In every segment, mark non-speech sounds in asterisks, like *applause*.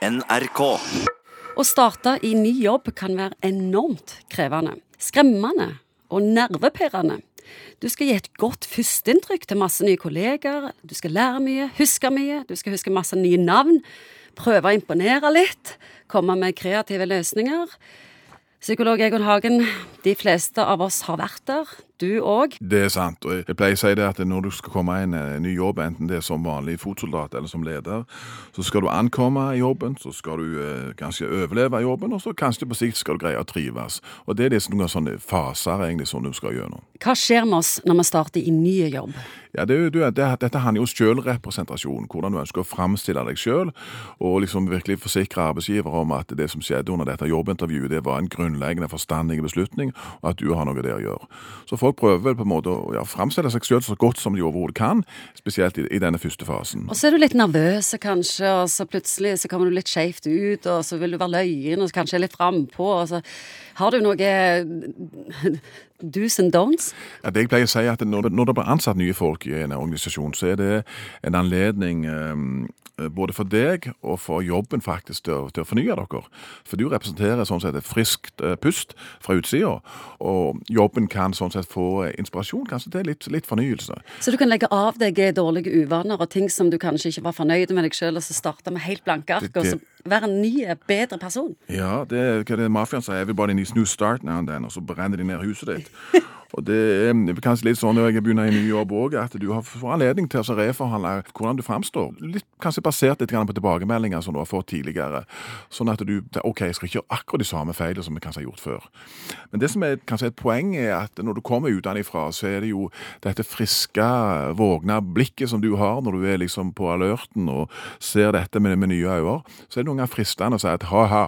NRK. Å starte i ny jobb kan være enormt krevende, skremmende og nervepirrende. Du skal gi et godt førsteinntrykk til masse nye kolleger, du skal lære mye, huske mye, du skal huske masse nye navn, prøve å imponere litt, komme med kreative løsninger. Psykolog Egon Hagen, de fleste av oss har vært der. Du òg. Det er sant. og Jeg pleier å si det at når du skal komme i en eh, ny jobb, enten det er som vanlig fotsoldat eller som leder, så skal du ankomme i jobben, så skal du eh, kanskje overleve i jobben, og så kanskje på sikt skal du greie å trives. Og Det er liksom noen sånne faser egentlig som du skal gjennom. Hva skjer med oss når vi starter i ny jobb? Ja, det, du, det, det, Dette handler jo om selvrepresentasjon, hvordan du ønsker å framstille deg selv, og liksom virkelig forsikre arbeidsgiver om at det som skjedde under dette jobbintervjuet, det var en grunnleggende forstandig beslutning, og at du har noe der å gjøre. Så folk prøver vel på en måte å ja, framstille seg selv så godt som de overhodet kan, spesielt i, i denne første fasen. Og så er du litt nervøs kanskje, og så plutselig så kommer du litt skjevt ut, og så vil du være løyen, og så kanskje litt frampå, og så har du noe do's and don'ts? Ja, det jeg pleier å si er at når det, når det blir ansatt nye folk i en organisasjon, så er det en anledning um, både for deg og for jobben faktisk til, å- til å fornye dere. For du representerer sånn sett et friskt eh, pust fra utsida, og jobben kan sånn sett få inspirasjon kanskje til litt, litt fornyelse. Så du kan legge av deg dårlige uvaner og ting som du kanskje ikke var fornøyd med deg sjøl, og så starte med helt blanke ark, og så være en ny, bedre person? Ja, det er hva det mafiaen sier. Everybody needs new start now and then. Og så brenner de ned huset ditt. *laughs* Og det er kanskje litt sånn når jeg begynner i ny jobb òg, at du har får anledning til å reforhandle hvordan du framstår. Litt, kanskje basert litt på tilbakemeldinger som du har fått tidligere. Sånn at du OK, jeg skal ikke gjøre akkurat de samme feilene som jeg kanskje har gjort før. Men det som er kanskje et poeng, er at når du kommer utenfra, så er det jo dette friske, vågne blikket som du har når du er liksom på alerten og ser dette med, med nye øyne. Så er det noen gang fristende å si at ha, ha,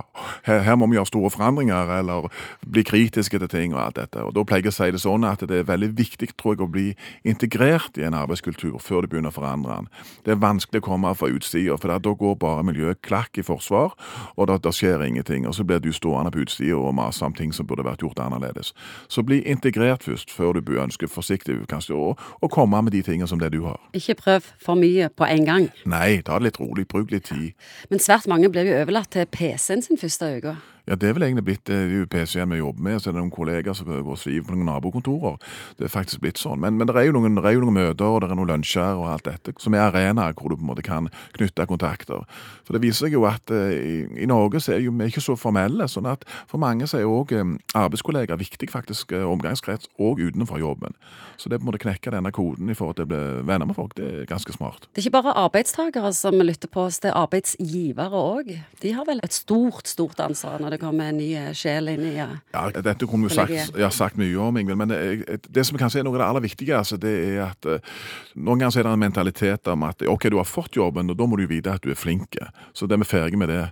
her, her må vi gjøre store forandringer, eller bli kritiske til ting og alt dette. Og da pleier jeg å si det sånn at det er veldig viktig, tror jeg, å bli integrert i en arbeidskultur før du begynner å forandre den. Det er vanskelig å komme fra utsida, for da går bare miljøet klakk i forsvar, og da, da skjer ingenting. Og så blir du stående på utsida og mase om ting som burde vært gjort annerledes. Så bli integrert først, før du bør ønske forsiktig kanskje å, å komme med de tingene som det du har. Ikke prøv for mye på en gang. Nei, ta det litt rolig, bruk litt tid. Men svært mange blir jo overlatt til PC-en sin første uke. Ja, det er vel egentlig blitt eh, det er jo PC-en vi jobber med, så er det noen kolleger som går og sviver på noen nabokontorer. Det er faktisk blitt sånn. Men, men det, er jo noen, er jo noen møter, og det er noen lunsjer og alt dette, som er arenaer hvor du på en måte kan knytte kontakter. For det viser seg jo at eh, i, i Norge så er jo vi ikke så formelle, sånn at for mange så er òg eh, arbeidskollegaer viktig faktisk omgangskrets òg utenfor jobben. Så det på en måte knekke denne koden i forhold til å bli venner med folk, det er ganske smart. Det er ikke bare arbeidstakere som lytter på oss, det er arbeidsgivere òg. De har vel et stort, stort ansvar når det kommer en ny sjel inn i ja. Ja, Dette kunne Kollegiet. sagt, ja, sagt mye om, Ingvild, men det, det som kanskje er noe av det aller viktigste, det er at eh, noen ganger er det en mentalitet om at ok, du har fått jobben, og da må du vite at du er flink. Så det er vi ferdige med det.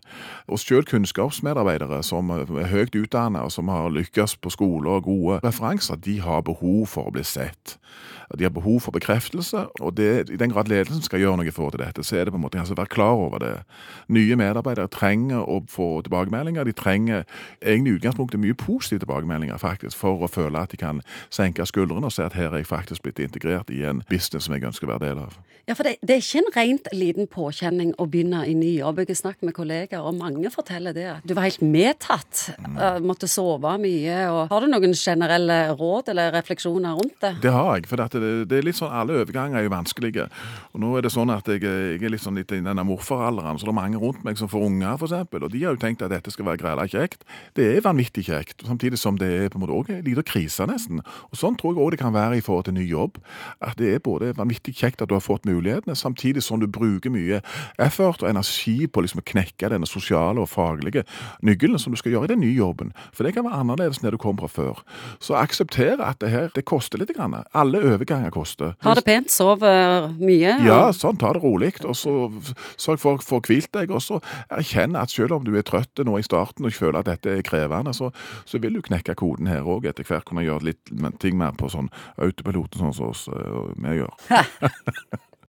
Og selv kunnskapsmedarbeidere som er høyt utdannet, og som har lykkes på skole og gode referanser, de har behov for å bli sett. De har behov for bekreftelse, og det, i den grad ledelsen skal gjøre noe i forhold til dette, så er det på en måte kanskje å være klar over det. Nye medarbeidere trenger å få tilbakemeldinger. De trenger egentlig utgangspunktet mye positive tilbakemeldinger faktisk, for å føle at de kan senke skuldrene og se at her er jeg faktisk blitt integrert i en business som jeg ønsker å være del av. Ja, for det, det er ikke en rent liten påkjenning å begynne i ny jobb. Jeg har snakket med kolleger, og mange forteller det. Du var helt medtatt. mm. måtte sove mye. Og har du noen generelle råd eller refleksjoner rundt det? Det har jeg, for det, det er litt sånn, alle overganger er jo vanskelige. Og nå er det sånn at jeg, jeg er litt sånn litt i denne morfaralderen, så det er mange rundt meg som får unger, eksempel, og de har jo tenkt at dette skal være grella kjekt. Det er vanvittig kjekt, samtidig som det er på en måte også en liten krise nesten. Og sånn tror jeg også det kan være i forhold til ny jobb, at det er både vanvittig kjekt at du har fått mulighetene, samtidig som du bruker mye effort og energi på liksom å knekke denne sosiale og faglige nøkkelen som du skal gjøre i den nye jobben. For det kan være annerledes enn det du kom fra før. Så aksepter at det her, det koster litt. Grann. Alle overganger koster. Ha det pent, sov mye. mye. Ja, sånn, ta det rolig, og så sørg for å få hvilt deg, og så erkjenn at selv om du er trøtt nå i starten og føler at dette er krevende, så, så vil du knekke koden her òg etter hvert kunne gjøre litt ting mer på sånn autopilot, sånn som oss eh, vi gjør. *laughs*